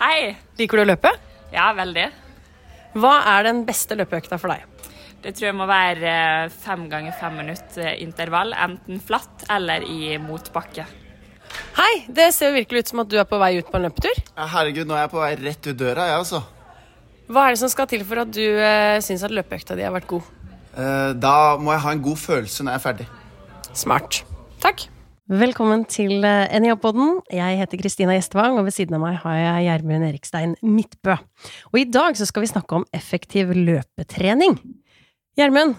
Hei! Liker du å løpe? Ja, veldig. Hva er den beste løpeøkta for deg? Det tror jeg må være eh, fem ganger fem minutter intervall, enten flatt eller i motbakke. Hei, det ser jo virkelig ut som at du er på vei ut på en løpetur. Ja, herregud, nå er jeg på vei rett ut døra, jeg, altså. Hva er det som skal til for at du uh, syns at løpeøkta di har vært god? Eh, da må jeg ha en god følelse når jeg er ferdig. Smart. Takk. Velkommen til uh, NIH-podden. Jeg heter Kristina Gjestvang, og ved siden av meg har jeg Gjermund Erikstein Midtbø. Og i dag så skal vi snakke om effektiv løpetrening. Gjermund,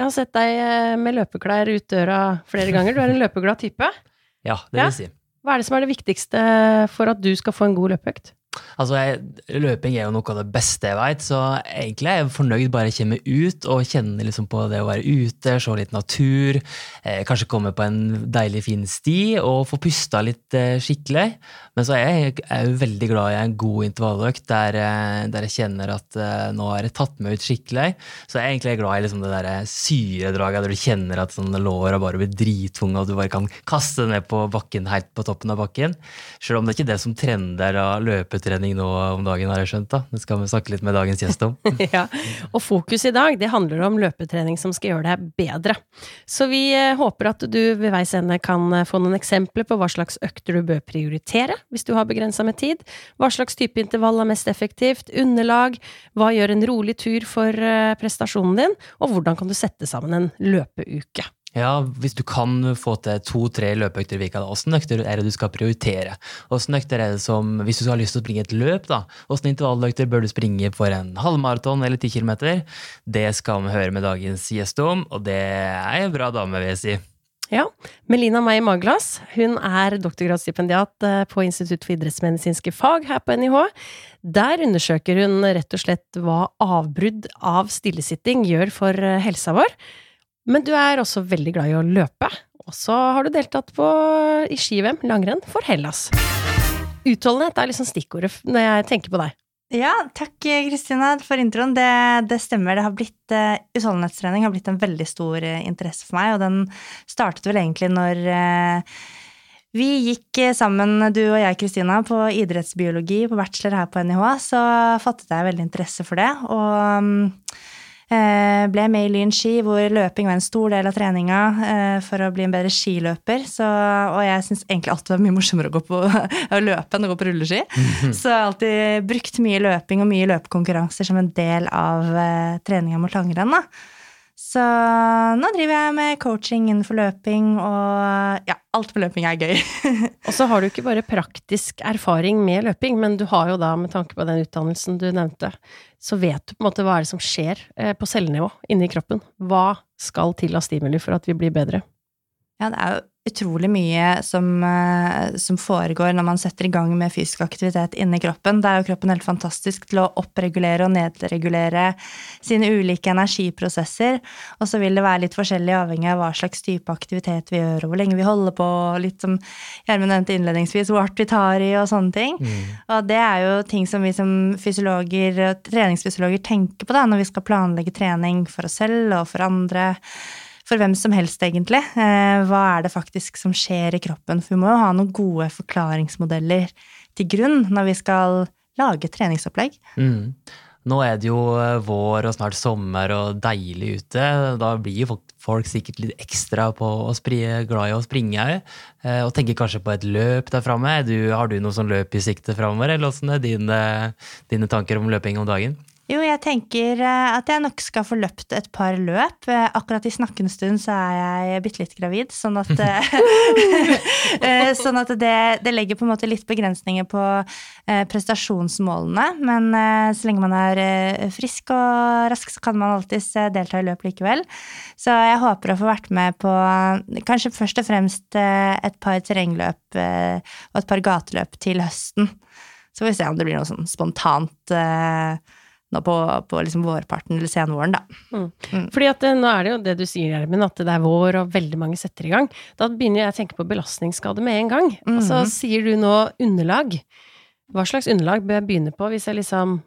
jeg har sett deg uh, med løpeklær ut døra flere ganger. Du er en løpeglad type. Ja, det vil Ja. si. Hva er det som er det viktigste for at du skal få en god løpeøkt? Altså, jeg, løping er jo noe av det beste jeg vet, så egentlig er jeg fornøyd bare jeg kommer ut og kjenner liksom på det å være ute, se litt natur, eh, kanskje komme på en deilig, fin sti og få pusta litt eh, skikkelig. Men så er jeg, jeg er jo veldig glad i en god intervalløkt der, eh, der jeg kjenner at eh, nå er jeg tatt meg ut skikkelig. Så jeg er egentlig glad i liksom det der syredraget der du kjenner at sånn låra bare blir drittunge og du bare kan kaste det ned på bakken helt på toppen av bakken. Selv om det er ikke det som trender av løpetrening nå om dagen, har jeg skjønt. da. Det skal vi snakke litt med dagens gjest om. ja, og fokus i dag, det handler om løpetrening som skal gjøre deg bedre. Så vi eh, håper at du ved veis ende kan eh, få noen eksempler på hva slags økter du bør prioritere hvis du har begrensa med tid, hva slags type intervall er mest effektivt, underlag, hva gjør en rolig tur for eh, prestasjonen din, og hvordan kan du sette sammen en løpeuke. Ja, Hvis du kan få til to-tre løpeøkter i uka, åssen økter er det du skal prioritere? Hvordan økter er det som, Hvis du har lyst til å springe et løp, da, åssen intervalløkter bør du springe for en halvmaraton eller ti kilometer? Det skal vi høre med dagens gjest om, og det er ei bra dame, vil jeg si. Ja, Melina Meyer Maglas hun er doktorgradsstipendiat eh, på Institutt for idrettsmedisinske fag her på NIH. Der undersøker hun rett og slett hva avbrudd av stillesitting gjør for eh, helsa vår. Men du er også veldig glad i å løpe, og så har du deltatt på, i ski-VM, langrenn, for Hellas. Utholdenhet er liksom stikkordet når jeg tenker på deg. Ja, takk Kristina for introen. Det, det stemmer. Det har blitt, uh, Utholdenhetstrening har blitt en veldig stor uh, interesse for meg, og den startet vel egentlig når uh, vi gikk sammen, du og jeg, Kristina, på idrettsbiologi på bachelor her på NIH, så fattet jeg veldig interesse for det, og mm, ble med i Lyn ski, hvor løping var en stor del av treninga eh, for å bli en bedre skiløper. Så, og jeg syns egentlig alltid det var mye morsommere å, gå på, å løpe enn å gå på rulleski. Så jeg har alltid brukt mye løping og mye løpekonkurranser som en del av eh, treninga mot langrenn. da. Så nå driver jeg med coaching innenfor løping, og ja, alt med løping er gøy. Og så har du ikke bare praktisk erfaring med løping, men du har jo da, med tanke på den utdannelsen du nevnte, så vet du på en måte hva er det som skjer eh, på cellenivå inni kroppen. Hva skal til av stimuli for at vi blir bedre? Ja, det er jo utrolig mye som, eh, som foregår når man setter i gang med fysisk aktivitet inni kroppen. Der er jo kroppen helt fantastisk til å oppregulere og nedregulere sine ulike energiprosesser. Og så vil det være litt forskjellig avhengig av hva slags type aktivitet vi gjør, og hvor lenge vi holder på, og litt som Gjermund nevnte innledningsvis, hvor hardt vi tar i og sånne ting. Og det er jo ting som vi som fysiologer, treningsfysiologer tenker på da, når vi skal planlegge trening for oss selv og for andre for hvem som helst, egentlig. Eh, hva er det faktisk som skjer i kroppen? For vi må jo ha noen gode forklaringsmodeller til grunn når vi skal lage treningsopplegg. Mm. Nå er det jo eh, vår og snart sommer og deilig ute. Da blir jo folk, sikkert litt ekstra på å spri, glad i å springe eh, og tenker kanskje på et løp der framme. Har du noe sånn løp i sikte framover, eller åssen er dine, dine tanker om løping om dagen? Jo, jeg tenker eh, at jeg nok skal få løpt et par løp. Eh, Akkurat i snakkende stund så er jeg bitte litt gravid, sånn at, eh, sånn at det, det legger på en måte litt begrensninger på prestasjonsmålene. Men så lenge man er frisk og rask, så kan man alltids delta i løp likevel. Så jeg håper å få vært med på kanskje først og fremst et par terrengløp og et par gateløp til høsten. Så får vi se om det blir noe sånn spontant eh, nå på, på liksom vårparten eller senvåren, da. Fordi at eh, nå er det jo det du sier, Gjermund, at det er vår og veldig mange setter i gang. Da begynner jeg å tenke på belastningsskade med en gang. Og så Mhm. sier du nå underlag. Hva slags underlag bør jeg begynne på hvis jeg liksom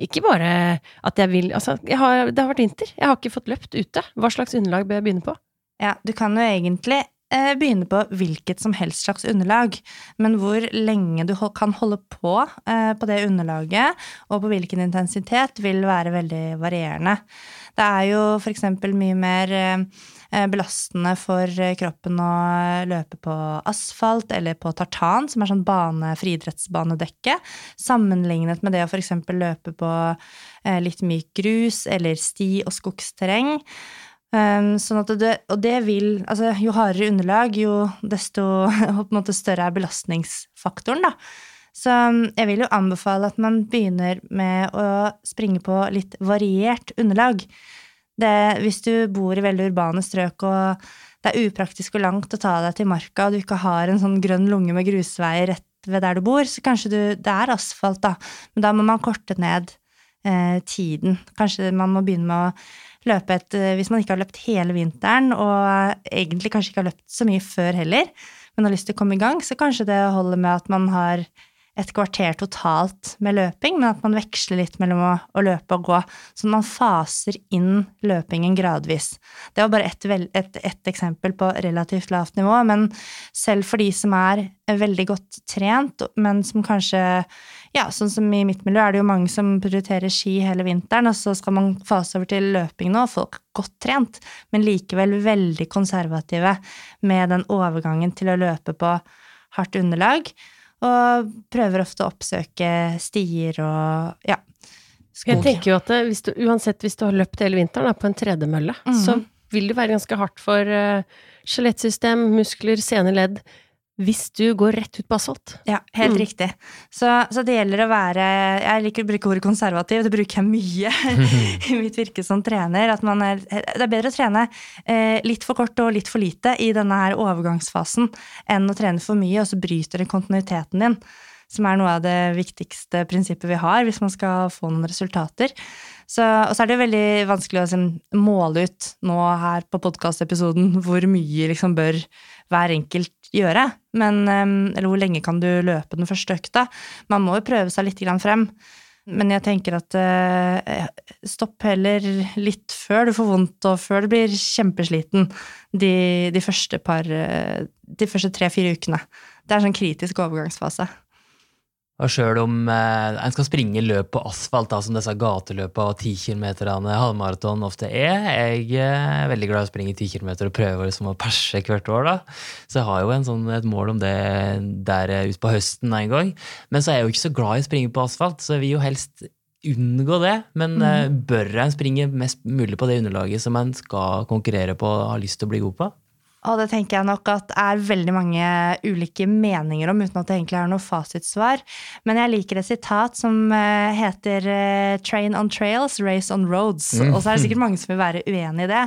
ikke bare at jeg vil Altså, jeg har, det har vært vinter, jeg har ikke fått løpt ute. Hva slags underlag bør jeg begynne på? Ja, du kan jo egentlig begynne på hvilket som helst slags underlag, men hvor lenge du kan holde på eh, på det underlaget, og på hvilken intensitet, vil være veldig varierende. Det er jo eksempel mye mer eh, belastende for eh, kroppen å løpe på asfalt eller på tartan, som er sånn bane, friidrettsbanedekke, sammenlignet med det å eksempel løpe på eh, litt myk grus eller sti og skogsterreng. Um, sånn det, og det vil Altså, jo hardere underlag, jo desto måte større er belastningsfaktoren, da. Så um, jeg vil jo anbefale at man begynner med å springe på litt variert underlag. Det, hvis du bor i veldig urbane strøk og det er upraktisk og langt å ta deg til marka, og du ikke har en sånn grønn lunge med grusveier rett ved der du bor, så kanskje du Det er asfalt, da, men da må man korte ned tiden. Kanskje man må begynne med å løpe et eh, Hvis man ikke har løpt hele vinteren, og egentlig kanskje ikke har løpt så mye før heller, men har lyst til å komme i gang, så kanskje det holder med at man har et kvarter totalt med løping, men at man veksler litt mellom å, å løpe og gå, så man faser inn løpingen gradvis. Det var bare ett et, et eksempel på relativt lavt nivå, men selv for de som er veldig godt trent, men som kanskje ja, sånn som i mitt miljø er det jo mange som prioriterer ski hele vinteren, og så skal man fase over til løping nå, folk er godt trent, men likevel veldig konservative med den overgangen til å løpe på hardt underlag, og prøver ofte å oppsøke stier og ja, skog. Jeg tenker jo at det, hvis du, uansett hvis du har løpt hele vinteren da, på en tredemølle, Mhm. så vil det være ganske hardt for uh, skjelettsystem, muskler, sene ledd, hvis du går rett ut på asfalt. Ja, helt Mm. riktig. Så, så det gjelder å være Jeg liker å bruke ordet konservativ, det bruker jeg mye i mitt virke som trener. At man er, det er bedre å trene eh, litt for kort og litt for lite i denne her overgangsfasen enn å trene for mye, og så bryter det kontinuiteten din. Som er noe av det viktigste prinsippet vi har hvis man skal få noen resultater. Så, og så er det jo veldig vanskelig å liksom, måle ut nå her på podkastepisoden hvor mye liksom bør hver enkelt gjøre. Men, eller hvor lenge kan du løpe den første økta? Man må jo prøve seg litt frem. Men jeg tenker at eh, stopp heller litt før du får vondt, og før du blir kjempesliten de, de første par eh, De tre-fire ukene. Det er en sånn kritisk overgangsfase. Og sjøl om eh, en skal springe løp på asfalt, da, som disse gateløpene og 10 km halvmaraton ofte er Jeg er veldig glad i å springe 10 km og prøver liksom å perse hvert år. da. Så jeg har jo en sånn, et mål om det der ute på høsten en gang. Men så er jeg jo ikke så glad i å springe på asfalt, så jeg vil jo helst unngå det. Men eh, bør en springe mest mulig på det underlaget som en skal konkurrere på og har lyst til å bli god på? Og det tenker jeg nok at er veldig mange ulike meninger om, uten at det egentlig er noe fasitsvar. Men jeg liker et sitat som eh, heter eh, 'Train on trails, race on roads'. Mm. Og så er det sikkert mange som vil være uenig i det.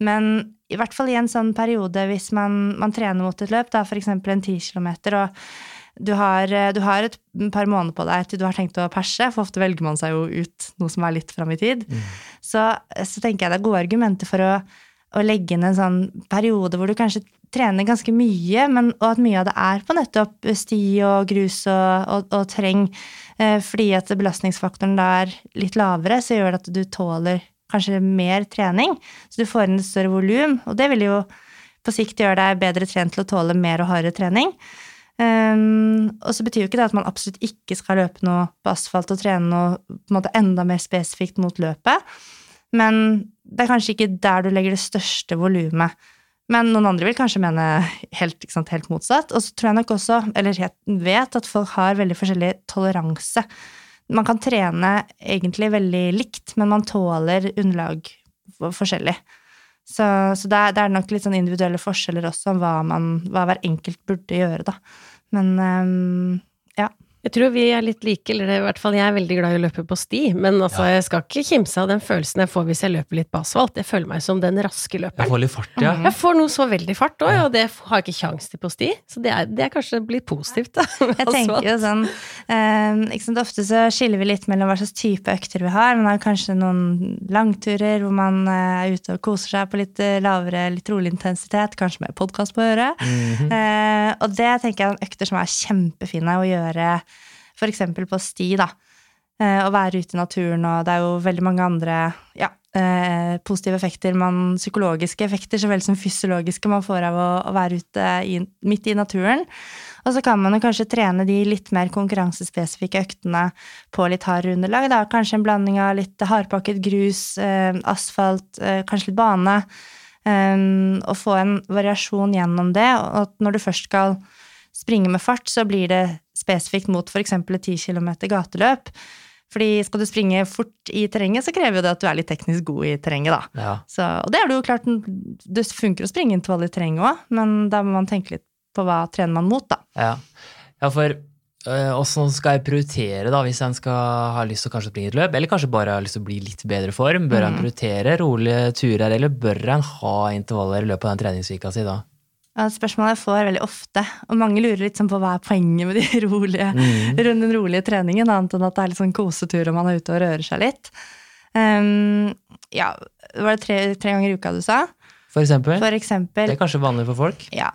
Men i hvert fall i en sånn periode hvis man, man trener mot et løp, da f.eks. en 10 km, og du har, eh, du har et par måneder på deg til du har tenkt å perse, for ofte velger man seg jo ut noe som er litt fram i tid. Så, så tenker jeg det er gode argumenter for å å legge inn en sånn periode hvor du kanskje trener ganske mye, men, og at mye av det er på nettopp sti og grus og, og, og terreng. Eh, fordi at belastningsfaktoren da er litt lavere, så gjør det at du tåler kanskje mer trening. Så du får inn et større volum, og det vil jo på sikt gjøre deg bedre trent til å tåle mer og hardere trening. Um, og så betyr jo ikke det at man absolutt ikke skal løpe noe på asfalt og trene noe på en måte enda mer spesifikt mot løpet. Men det er kanskje ikke der du legger det største volumet. Men noen andre vil kanskje mene helt, sant, helt motsatt. Og så tror jeg nok også, eller jeg vet, at folk har veldig forskjellig toleranse. Man kan trene egentlig veldig likt, men man tåler underlag forskjellig. Så, så det, er, det, er, nok litt sånn individuelle forskjeller også om hva, man, hva hver enkelt burde gjøre, da. Men um, ja. Jeg tror vi er litt like, eller i hvert fall jeg er veldig glad i å løpe på sti, men altså, Ja. jeg skal ikke kimse av den følelsen jeg får hvis jeg løper litt på asfalt. Jeg føler meg som den raske løperen. Jeg får litt fart, ja. Jeg får noe så veldig fart òg, og det har jeg ikke kjangs til på sti. Så det er, det er kanskje litt positivt, da. med Jeg tenker asfalt. jo sånn eh, ikke sant, Ofte så skiller vi litt mellom hva slags type økter vi har. Man har kanskje noen langturer hvor man eh, er ute og koser seg på litt eh, lavere, litt rolig intensitet, kanskje med podkast på øret. Mhm. Eh, og det tenker jeg er økter som er kjempefine å gjøre f.eks. på sti, da. Eh, å være ute i naturen, og det er jo veldig mange andre ja, eh, positive effekter, man, psykologiske effekter så vel som fysiologiske man får av å, å være ute i, midt i naturen. Og så kan man jo kanskje trene de litt mer konkurransespesifikke øktene på litt hardere underlag. Da. Kanskje en blanding av litt hardpakket grus, eh, asfalt, kanskje litt bane. Og få en variasjon gjennom det. Og at når du først skal springe med fart, så blir det spesifikt mot f.eks. et 10 km gateløp. Fordi skal du springe fort i terrenget, så krever jo det at du er litt teknisk god i terrenget, da. Ja. Så, og det er det jo klart, det funker å springe intervall i terrenget òg, men da må man tenke litt på hva trener man mot, da. Ja, ja for øh, skal jeg prioritere da, hvis en skal ha lyst til å kanskje springe et løp, eller kanskje bare ha lyst til å bli litt bedre form? Bør en prioritere rolige turer, eller bør en ha intervaller i løpet av den treningsvika si da? Spørsmålet jeg får veldig ofte, og mange lurer litt sånn på hva er poenget med de rolige, den rolige treningen, annet enn at det er litt sånn kosetur og man er ute og rører seg litt. Um, ja, var det tre, tre ganger i uka du sa? For eksempel? For eksempel. Det er kanskje vanlig for folk? Ja.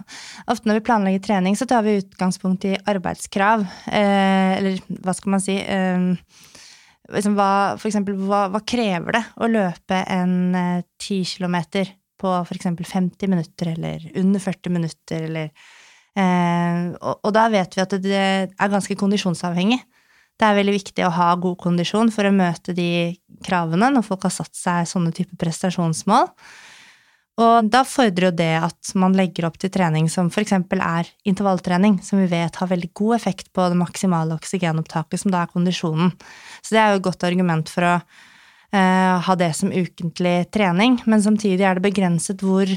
Ofte når vi planlegger trening, så tar vi utgangspunkt i arbeidskrav. Eh, eller hva skal man si eh, liksom hva, For eksempel, hva, hva krever det å løpe en eh, 10 kilometer på eksempel 50 minutter, eller under 40 minutter, eller eh, og, og da vet vi at det er ganske kondisjonsavhengig. Det er veldig viktig å ha god kondisjon for å møte de kravene når folk har satt seg sånne type prestasjonsmål. Og da fordrer jo det at man legger opp til trening som eksempel er intervalltrening, som vi vet har veldig god effekt på det maksimale oksygenopptaket, som da er kondisjonen. Så det er jo et godt argument for å ha det som ukentlig trening, men samtidig er det begrenset hvor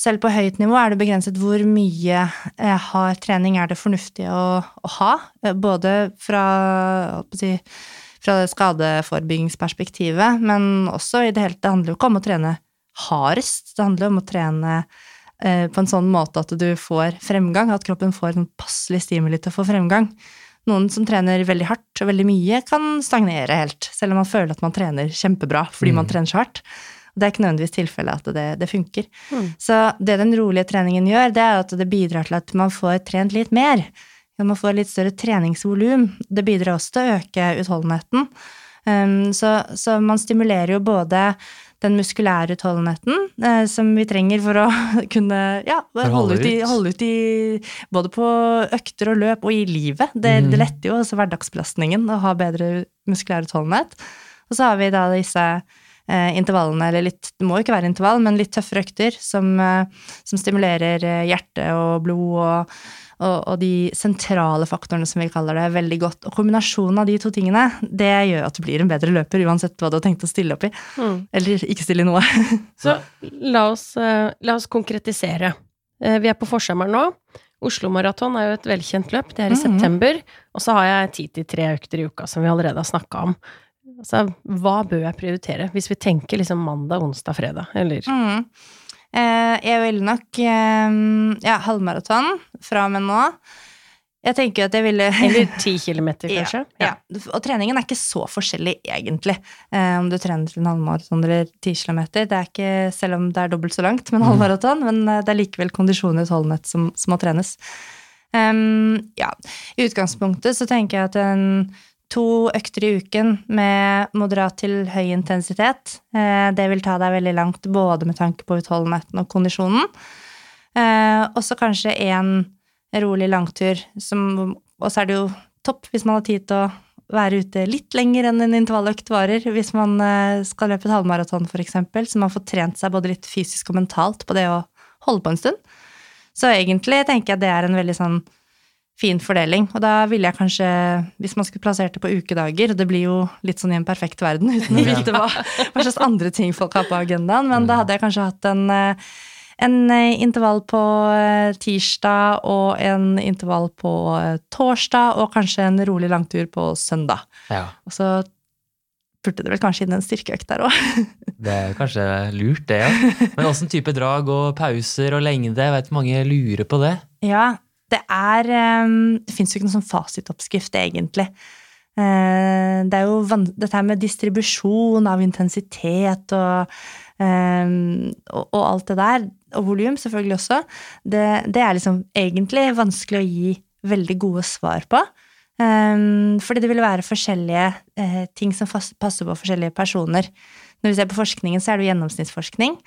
selv på høyt nivå er det begrenset hvor mye eh, hard trening er det fornuftig å, å ha, eh, både fra, si, fra skadeforebyggingsperspektivet, men også i det hele Det handler jo ikke om å trene hardest. Det handler om å trene eh, på en sånn måte at du får fremgang, at kroppen får en passelig stimuli til å få fremgang. Noen som trener veldig hardt og veldig mye, kan stagnere helt, selv om man føler at man trener kjempebra fordi man trener så hardt. Det er ikke nødvendigvis tilfellet at det, det funker. Så det den rolige treningen gjør, det er at det bidrar til at man får trent litt mer. Man får litt større treningsvolum. Det bidrar også til å øke utholdenheten. Um, så, så man stimulerer jo både den muskulære utholdenheten eh, som vi trenger for å kunne ja, holde ut i, holde ut i Både på økter og løp og i livet. Det, mm. det letter jo også hverdagsbelastningen å ha bedre muskulær utholdenhet. Og så har vi da disse intervallene, eller litt Det må jo ikke være intervall, men litt tøffere økter som, eh, som stimulerer eh, hjerte og blod og, og, og de sentrale faktorene, som vi kaller det, veldig godt. Og kombinasjonen av de to tingene, det gjør at du blir en bedre løper, uansett hva du har tenkt å stille opp i. Eller ikke stille i noe. Så la oss, eh, la oss konkretisere. Eh, Vi er på forsommeren nå. Oslo Maraton er jo et velkjent løp. Det er i Mhm. september. Og så har jeg ti til tre økter i uka, som vi allerede har snakka om. Altså, hva bør jeg prioritere, hvis vi tenker liksom mandag, onsdag, fredag, eller Mm. Eh, jeg vil nok eh, ja, halvmaraton fra og med nå. Jeg tenker at jeg ville Eller ti kilometer, kanskje? Ja, ja. Og treningen er ikke så forskjellig, egentlig, eh, om du trener til en halvmaraton eller ti kilometer. Det er ikke, selv om det er dobbelt så langt med en halvmaraton, men eh, det er likevel kondisjon og utholdenhet som, som må trenes. Um, ja, i utgangspunktet så tenker jeg at en to økter i uken med moderat til høy intensitet, eh, det vil ta deg veldig langt både med tanke på utholdenheten og kondisjonen. Eh, og så kanskje en rolig langtur, som, og så er det jo topp hvis man har tid til å være ute litt lenger enn en intervalløkt varer, hvis man eh, skal løpe et halvmaraton f.eks., så man får trent seg både litt fysisk og mentalt på det å holde på en stund. Så egentlig tenker jeg det er en veldig sånn fin fordeling. Og da ville jeg kanskje, hvis man skulle plassert det på ukedager, det blir jo litt sånn i en perfekt verden uten å vite hva, hva slags andre ting folk har på agendaen, men da hadde jeg kanskje hatt en, eh, en eh, intervall på eh, tirsdag og en intervall på torsdag, og kanskje en rolig langtur på søndag. Ja, Og så burde det vel kanskje inn en styrkeøkt der òg. det er kanskje lurt, det. ja. Men åssen type drag og pauser og lengde? Jeg vet mange lurer på det. Ja, det er ehm, Det fins jo ikke noen sånn fasitoppskrift, egentlig. Eh, Det er jo dette her med distribusjon av intensitet og, ehm, og, og alt det der, og volum selvfølgelig også, det, det er liksom egentlig vanskelig å gi veldig gode svar på. Ehm, fordi det vil være forskjellige eh, ting som passer på forskjellige personer. Når vi ser på forskningen, så er det jo gjennomsnittsforskning.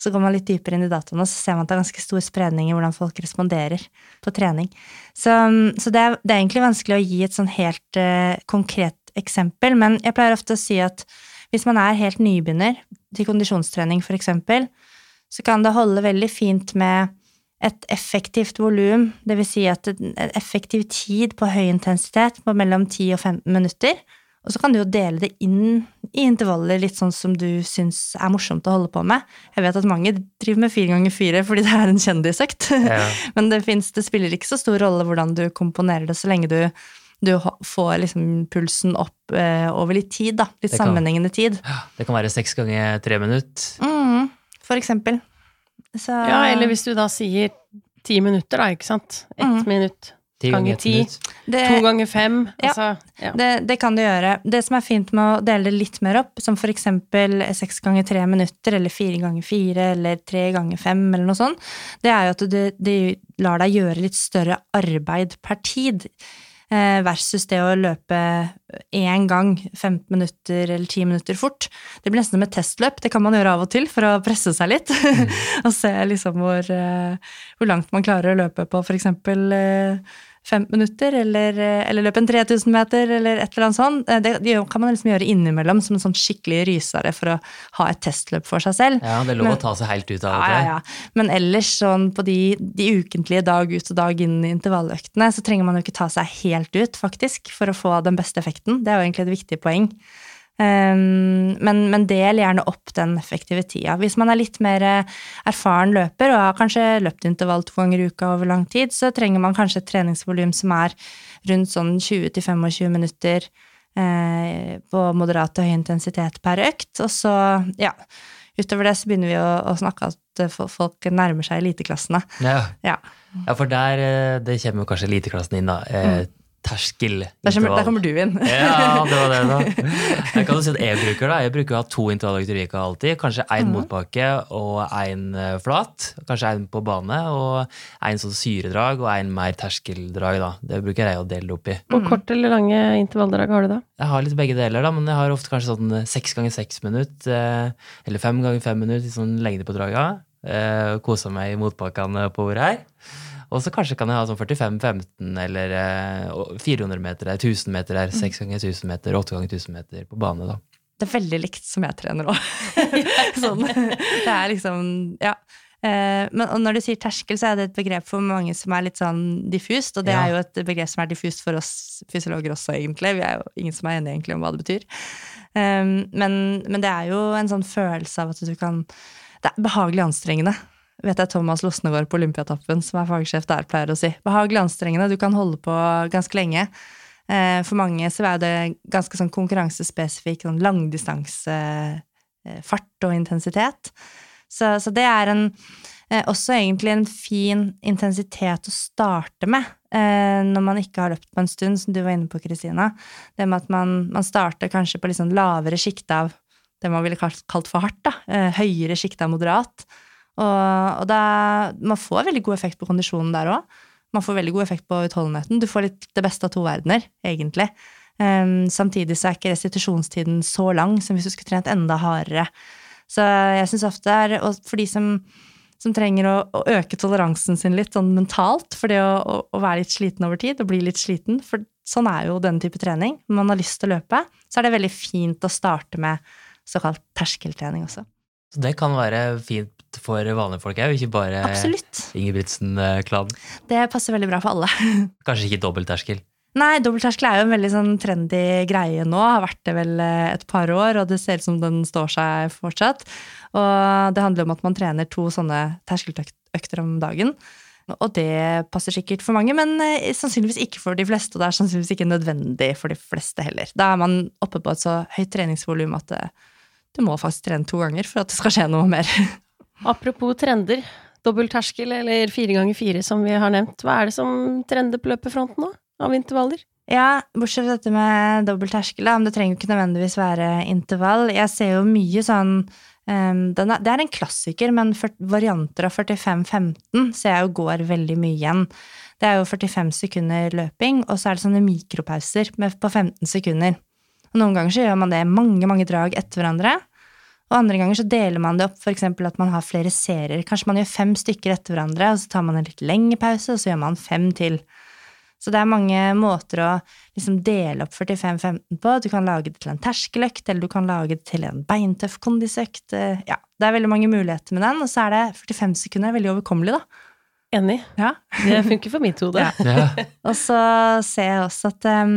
Så går man litt dypere inn i dataene, så ser man at det er ganske stor spredning i hvordan folk responderer på trening. Så, så det, er, det, er, egentlig vanskelig å gi et sånn helt uh, konkret eksempel, men jeg pleier ofte å si at hvis man er helt nybegynner til kondisjonstrening, eksempel, så kan det holde veldig fint med et effektivt volum, dvs. Si at en effektiv tid på høy intensitet på mellom 10 og 15 minutter. Og så kan du jo dele det inn i intervaller litt sånn som du syns er morsomt å holde på med. Jeg vet at mange driver med fire ganger fire fordi det er en kjendisøkt. Ja. Men det, finnes, det spiller ikke så stor rolle hvordan du komponerer det, så lenge du, du får liksom pulsen opp eh, over litt tid, da. Litt kan, sammenhengende tid. Det kan være seks ganger tre minutter. Mm, for eksempel. Så, ja, eller hvis du da sier ti minutter, da, ikke sant. Ett mm. minutt ganger ti. To ganger fem. Ja, altså, ja. Det, det, kan du gjøre. Det som er fint med å dele det litt mer opp, som eksempel seks ganger tre minutter, eller fire ganger fire, eller tre ganger fem, eller noe sånt, det er jo at det, det lar deg gjøre litt større arbeid per tid. Eh, versus det å løpe én gang 15 minutter eller 10 minutter fort. Det blir nesten som et testløp. Det kan man gjøre av og til for å presse seg litt. Mm. og se liksom hvor, eh, hvor, langt man klarer å løpe på f.eks fem minutter, eller, eller løpe en 3000 meter, eller et eller annet sånt. Eh, det, det, kan man liksom gjøre innimellom som en sånn skikkelig rysere for å ha et testløp for seg selv. Ja, det er lov å ta seg helt ut av det. Ja, ja, ja. Men ellers, sånn på de, de, ukentlige dag ut og dag inn i intervalløktene, så trenger man jo ikke ta seg helt ut, faktisk, for å få den beste effekten. Det er jo egentlig et viktig poeng. Um, men, men, del gjerne opp den effektive tida. Hvis man er litt mer eh, erfaren løper og har kanskje løpt intervall to ganger i uka over lang tid, så trenger man kanskje et treningsvolum som er rundt sånn 20-25 minutter eh, på moderat og høy intensitet per økt. Og så, ja Utover det så begynner vi å, å snakke at folk nærmer seg eliteklassene. Ja. ja. ja. for der eh, det kommer kanskje eliteklassen inn, da. Eh, mm terskel. Der kommer, der kommer, du inn. ja, det var det, da. Jeg kan jo si at jeg bruker da, jeg bruker å ha to intervaller i uka alltid. Kanskje én mm. motbakke og én eh, flat. Kanskje én på bane og én sånn syredrag og én mer terskeldrag. da. Det bruker jeg å dele opp i. Hvor kort eller lange intervalldrag har du da? Jeg har litt begge deler, da, men jeg har ofte kanskje sånn seks ganger seks minutter. Eh, eller fem ganger fem minutter i sånn lengde på draga. Eh, Kosa meg i motbakkene på ordet her. Og så kanskje kan jeg ha sånn 45-15 eller 400 eh, meter 1000 meter der, 6 mm. ganger 1000 meter, 8 ganger 1000 meter på bane, da. Det er veldig likt som jeg trener òg. sånn. Det er liksom Ja. Eh, men når du sier terskel, så er det et begrep for mange som er litt sånn diffust, og det ja. er jo et begrep som er diffust for oss fysiologer også, egentlig. Vi er jo ingen som er enige egentlig om hva det betyr. Eh, men, men det er jo en sånn følelse av at du kan Det er behagelig anstrengende vet jeg Thomas Losnegård på Olympiatoppen, som er fagsjef der, pleier å si. Behag anstrengende, du kan holde på ganske lenge. Eh, for mange så er det ganske sånn konkurransespesifikk sånn langdistansefart eh, og intensitet. Så, så, det er en, eh, også egentlig en fin intensitet å starte med når man ikke har løpt på en stund, som du var inne på, Kristina. Det med at man, man starter kanskje på litt sånn lavere sjikte av det man ville kalt for hardt, da. Høyere sjikte av moderat. Og, og da, man får veldig god effekt på kondisjonen der òg. Man får veldig god effekt på utholdenheten. Du får litt det beste av to verdener, egentlig. Um, samtidig så er ikke restitusjonstiden så lang som hvis du skulle trent enda hardere. Så jeg syns ofte er Og for de som, som trenger å, å, øke toleransen sin litt sånn mentalt for det å, å, å, være litt sliten over tid og bli litt sliten, for sånn er jo denne type trening. Når man har lyst til å løpe, så er det veldig fint å starte med såkalt terskeltrening også. Så det kan være fint for vanlige folk òg, ikke bare Ingebrigtsen-klanen? Det passer veldig bra for alle. Kanskje ikke dobbeltterskel? Nei, dobbeltterskel er jo en veldig sånn trendy greie nå. Har vært det vel eh, et par år, og det ser ut som den står seg fortsatt. Og det handler om at man trener to sånne terskeløkter om dagen. Og det passer sikkert for mange, men eh, sannsynligvis ikke for de fleste. Og det er sannsynligvis ikke nødvendig for de fleste heller. Da er man oppe på et så høyt treningsvolum at det, du må faktisk trene to ganger for at det skal skje noe mer. Apropos trender. Dobbeltterskel eller fire ganger fire, som vi har nevnt. Hva er det som trender på løpefronten nå, av intervaller? Ja, bortsett fra dette med dobbeltterskel, men det trenger jo ikke nødvendigvis være intervall. Jeg ser jo mye sånn um, er, Det er en klassiker, men for, varianter av 45-15 ser jeg jo går veldig mye igjen. Det er jo 45 sekunder løping, og så er det sånne mikropauser på 15 sekunder. Og noen ganger så gjør man det mange, mange drag etter hverandre. Og andre ganger så deler man det opp, f.eks. at man har flere serier. Kanskje man gjør fem stykker etter hverandre, og så tar man en litt lengre pause, og så gjør man fem til. Så det er mange måter å liksom dele opp 45-15 på. Du kan lage det til en terskeløkt, eller du kan lage det til en beintøff kondisøkt. Ja, det er veldig mange muligheter med den, og så er det 45 sekunder er veldig overkommelig, da. Enig. Ja. Det funker for mitt hode. Ja. Ja. Og så ser jeg også at eh,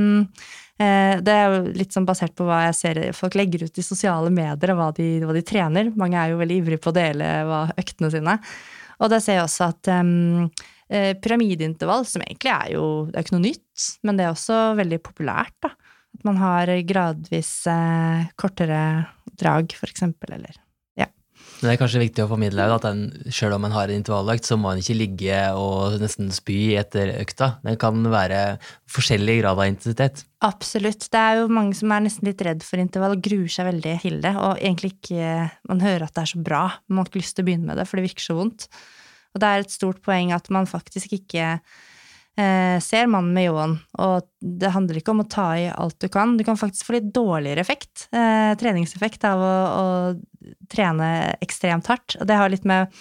Det er jo litt sånn basert på hva jeg ser folk legger ut i sosiale medier, og hva de, hva de trener. Mange er jo veldig ivrige på å dele hva øktene sine. Og der ser jeg også at eh, pyramideintervall, som egentlig er jo Det er ikke noe nytt, men det er også veldig populært, da. At man har gradvis eh, kortere drag, for eksempel, eller Men det er kanskje viktig å formidle at den, selv om en har en intervalløkt, så må en ikke ligge og nesten spy etter økta. Den kan være forskjellig grad av intensitet. Absolutt. Det er jo mange som er nesten litt redd for intervall og gruer seg veldig til det, og egentlig ikke Man hører at det er så bra, man har ikke lyst til å begynne med det, for det virker så vondt. Og det er et stort poeng at man faktisk ikke eh, ser mannen med ljåen, og det handler ikke om å ta i alt du kan. Du kan faktisk få litt dårligere effekt, eh, treningseffekt, av å, å trene ekstremt hardt. Og det har litt med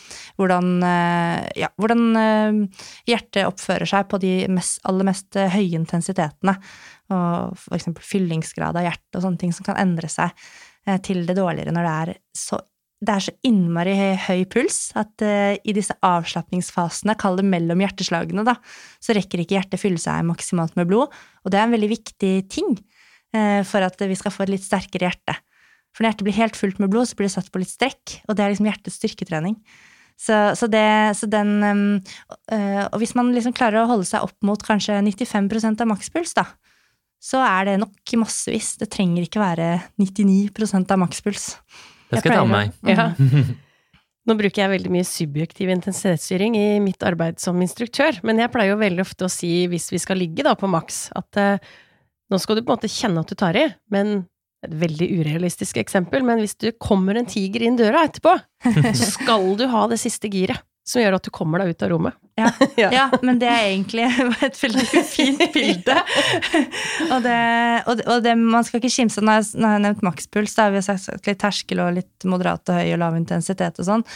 hvordan, eh, ja, hvordan eh, hjertet oppfører seg på de mest, aller mest eh, høye intensitetene. Og eksempel fyllingsgrad av hjertet og sånne ting som kan endre seg eh, til det dårligere når det er så det er så innmari høy puls at uh, i disse avslapningsfasene, kall det mellom hjerteslagene, da, så rekker ikke hjertet fylle seg maksimalt med blod. Og det er en veldig viktig ting uh, for at vi skal få et litt sterkere hjerte. For når hjertet blir helt fullt med blod, så blir det satt på litt strekk, og det er liksom hjertets styrketrening. Så, så, det, så den um, uh, Og hvis man liksom klarer å holde seg opp mot kanskje 95 av makspuls, da, så er det nok massevis. Det trenger ikke være 99% av makspuls. Det skal jeg ta med meg. Ja. Nå bruker jeg veldig mye subjektiv intensitetsstyring i mitt arbeid som instruktør, men jeg pleier jo veldig ofte å si, hvis vi skal ligge da på maks, at eh, nå skal du på en måte kjenne at du tar i, men et veldig urealistisk eksempel, men hvis du kommer en tiger inn døra etterpå, så skal du ha det siste giret som gjør at du kommer deg ut av rommet. Ja, Ja. ja, men det er egentlig et veldig fint bilde. og, det, og, det, og det, man skal ikke kimse av Når jeg når jeg har nevnt makspuls, da har vi sagt litt terskel og litt moderat og høy og lav intensitet og sånn.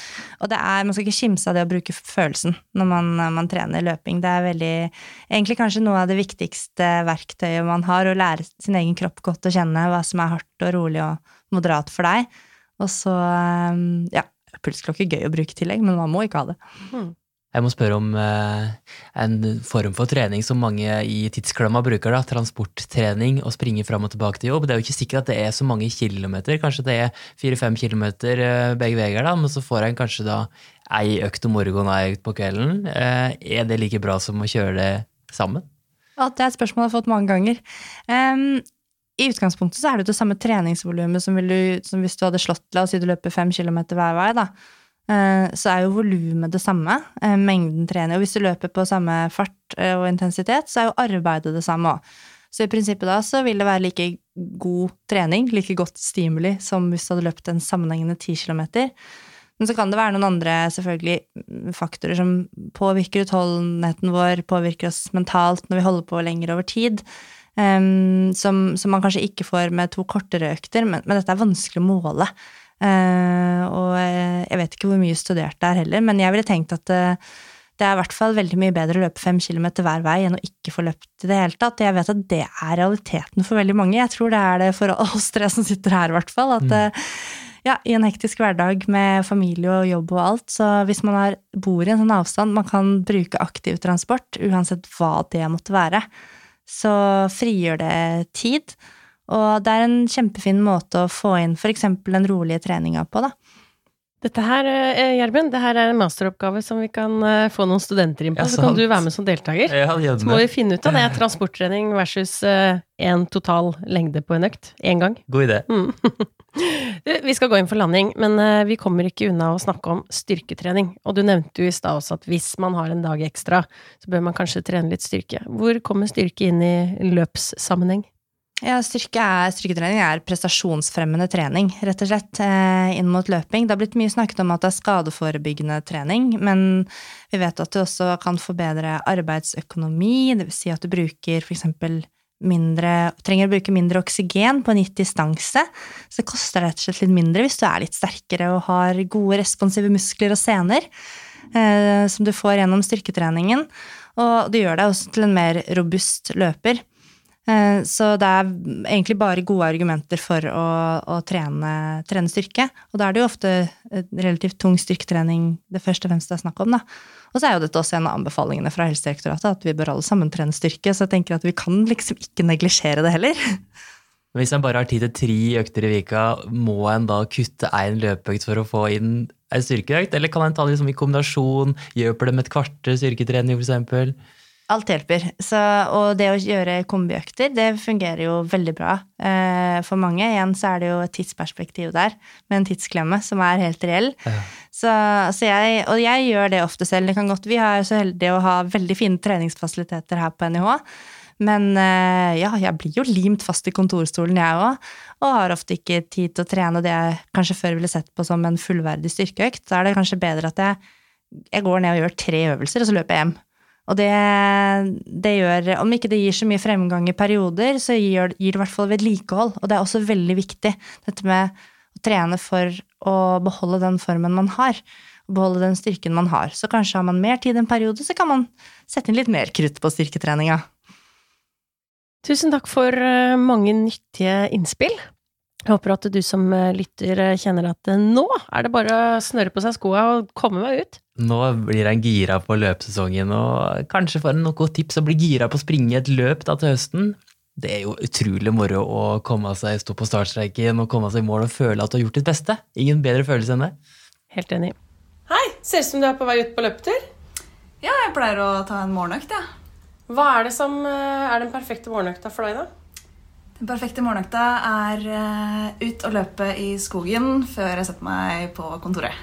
Og det er, man skal ikke kimse av det å bruke følelsen når man, man trener løping. Det er veldig Egentlig kanskje noe av det viktigste verktøyet man har, å lære sin egen kropp godt å kjenne hva som er hardt og rolig og moderat for deg. Og så, ja, pulsklokke gøy å bruke i tillegg, men man må ikke ha det. Jeg må spørre om eh, en form for trening som mange i tidsklemma bruker. da, Transporttrening og springe fram og tilbake til jobb. Det er jo ikke sikkert at det er så mange kilometer. Kanskje det er fire-fem kilometer eh, begge veier, da, men så får en kanskje da ei økt om morgenen og ei økt på kvelden. Eh, er det like bra som å kjøre det sammen? Ja, det er et spørsmål jeg har fått mange ganger. Em, I utgangspunktet så er det jo det samme treningsvolumet som, som hvis du hadde slått, deg og si du løper fem kilometer hver vei, da. Eh, Så er jo volumet det samme, eh, mengden trening. Og hvis du løper på samme fart eh, og intensitet, så er jo arbeidet det samme òg. Så i prinsippet da så vil det være like god trening, like godt stimuli, som hvis du hadde løpt en sammenhengende ti kilometer. Men så kan det være noen andre selvfølgelig faktorer som påvirker utholdenheten vår, påvirker oss mentalt når vi holder på lenger over tid, em, som, som man kanskje ikke får med to kortere økter, men, men dette er vanskelig å måle. Uh, og eh, jeg vet ikke hvor mye studert det er heller, men jeg ville tenkt at uh, det er i hvert fall veldig mye bedre å løpe fem kilometer hver vei enn å ikke få løpt i det hele tatt. Jeg vet at det er realiteten for veldig mange. Jeg tror det er det for oss tre som sitter her, i hvert fall. At eh, ja, i en hektisk hverdag med familie og jobb og alt, så hvis man har, bor i en sånn avstand man kan bruke aktiv transport, uansett hva det måtte være, så frigjør det tid. Og det er en kjempefin måte å få inn f.eks. den rolige treninga på, da. Dette her, eh, Gjermund, det her er en masteroppgave som vi kan eh, få noen studenter inn på, Ja, så kan du være med som deltaker. Ja, Så må vi finne ut av det. Transporttrening versus eh, en total lengde på en økt. Én gang. God idé. Mm. Vi skal gå inn for landing, men vi kommer ikke unna å snakke om styrketrening. Og du nevnte jo i stad også at hvis man har en dag ekstra, så bør man kanskje trene litt styrke. Hvor kommer styrke inn i løpssammenheng? Ja, styrke er, styrketrening er prestasjonsfremmende trening, rett og slett, eh, inn mot løping. Det har blitt mye snakket om at det er skadeforebyggende trening, men vi vet at det også kan forbedre arbeidsøkonomi, vil si at du bruker f.eks. mindre, trenger å bruke mindre oksygen på en gitt distanse. Så det koster rett og slett litt mindre hvis du er litt sterkere og har gode responsive muskler og sener, eh, som du får gjennom styrketreningen. Og det gjør deg også til en mer robust løper. Eh, så det er egentlig bare gode argumenter for å, å trene, trene, styrke. Og da er det jo ofte relativt tung styrketrening det første og fremst det er snakk om. da. Og så er jo dette også en av anbefalingene fra Helsedirektoratet, at vi bør alle sammen trene styrke. Så jeg tenker at vi kan liksom ikke neglisjere det heller. Hvis en bare har tid til tre økter i vika, må en da kutte én løpeøkt for å få inn ei styrkeøkt? Eller kan en ta det liksom i kombinasjon, hjelper det med et kvarter styrketrening f.eks.? Alt hjelper. Så, og det å gjøre kombiøkter, det fungerer jo veldig bra eh, for mange. Igjen så er det jo et tidsperspektiv der, med en tidsklemme som er helt reell. Ja. Så, så, jeg, og jeg gjør det ofte selv. Det kan godt, vi er så heldige å ha veldig fine treningsfasiliteter her på NIH. Men eh, ja, jeg blir jo limt fast i kontorstolen, jeg òg. Og har ofte ikke tid til å trene det jeg kanskje før ville sett på som en fullverdig styrkeøkt. Da er det kanskje bedre at jeg, jeg går ned og gjør tre øvelser, og så løper jeg hjem. Og det, det, gjør Om ikke det gir så mye fremgang i perioder, så gir, gir det i hvert fall vedlikehold. Og det er også veldig viktig, dette med å trene for å beholde den formen man har. Og beholde den styrken man har. Så kanskje har man mer tid en periode, så kan man sette inn litt mer krutt på styrketreninga. Tusen takk for eh, mange nyttige innspill. Jeg håper at du som eh, lytter eh, kjenner at nå er det bare å snørre på seg skoa og komme meg ut. Nå blir han gira på løpsesongen, og kanskje får han noen tips og blir gira på å springe et løp da til høsten. Det er jo utrolig moro å komme seg, stå på startstreiken og komme seg i mål og føle at du har gjort ditt beste. Ingen bedre følelse enn det. Helt enig. Hei, ser ut som du er på vei ut på løpetur. Ja, jeg pleier å ta en morgenøkt, jeg. Ja. Hva er det som eh, er den perfekte morgenøkta for deg, da? Den perfekte morgenøkta er eh, ut og løpe i skogen før jeg setter meg på kontoret.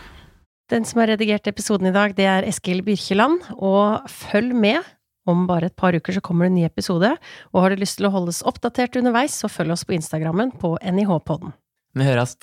Den som har redigert episoden i dag, det er Eskil Byrkjeland, og følg med. Om bare et par uker så kommer det en ny episode, og har du lyst til å holdes oppdatert underveis, så følg oss på Instagrammen på NIH-podden. Vi høres.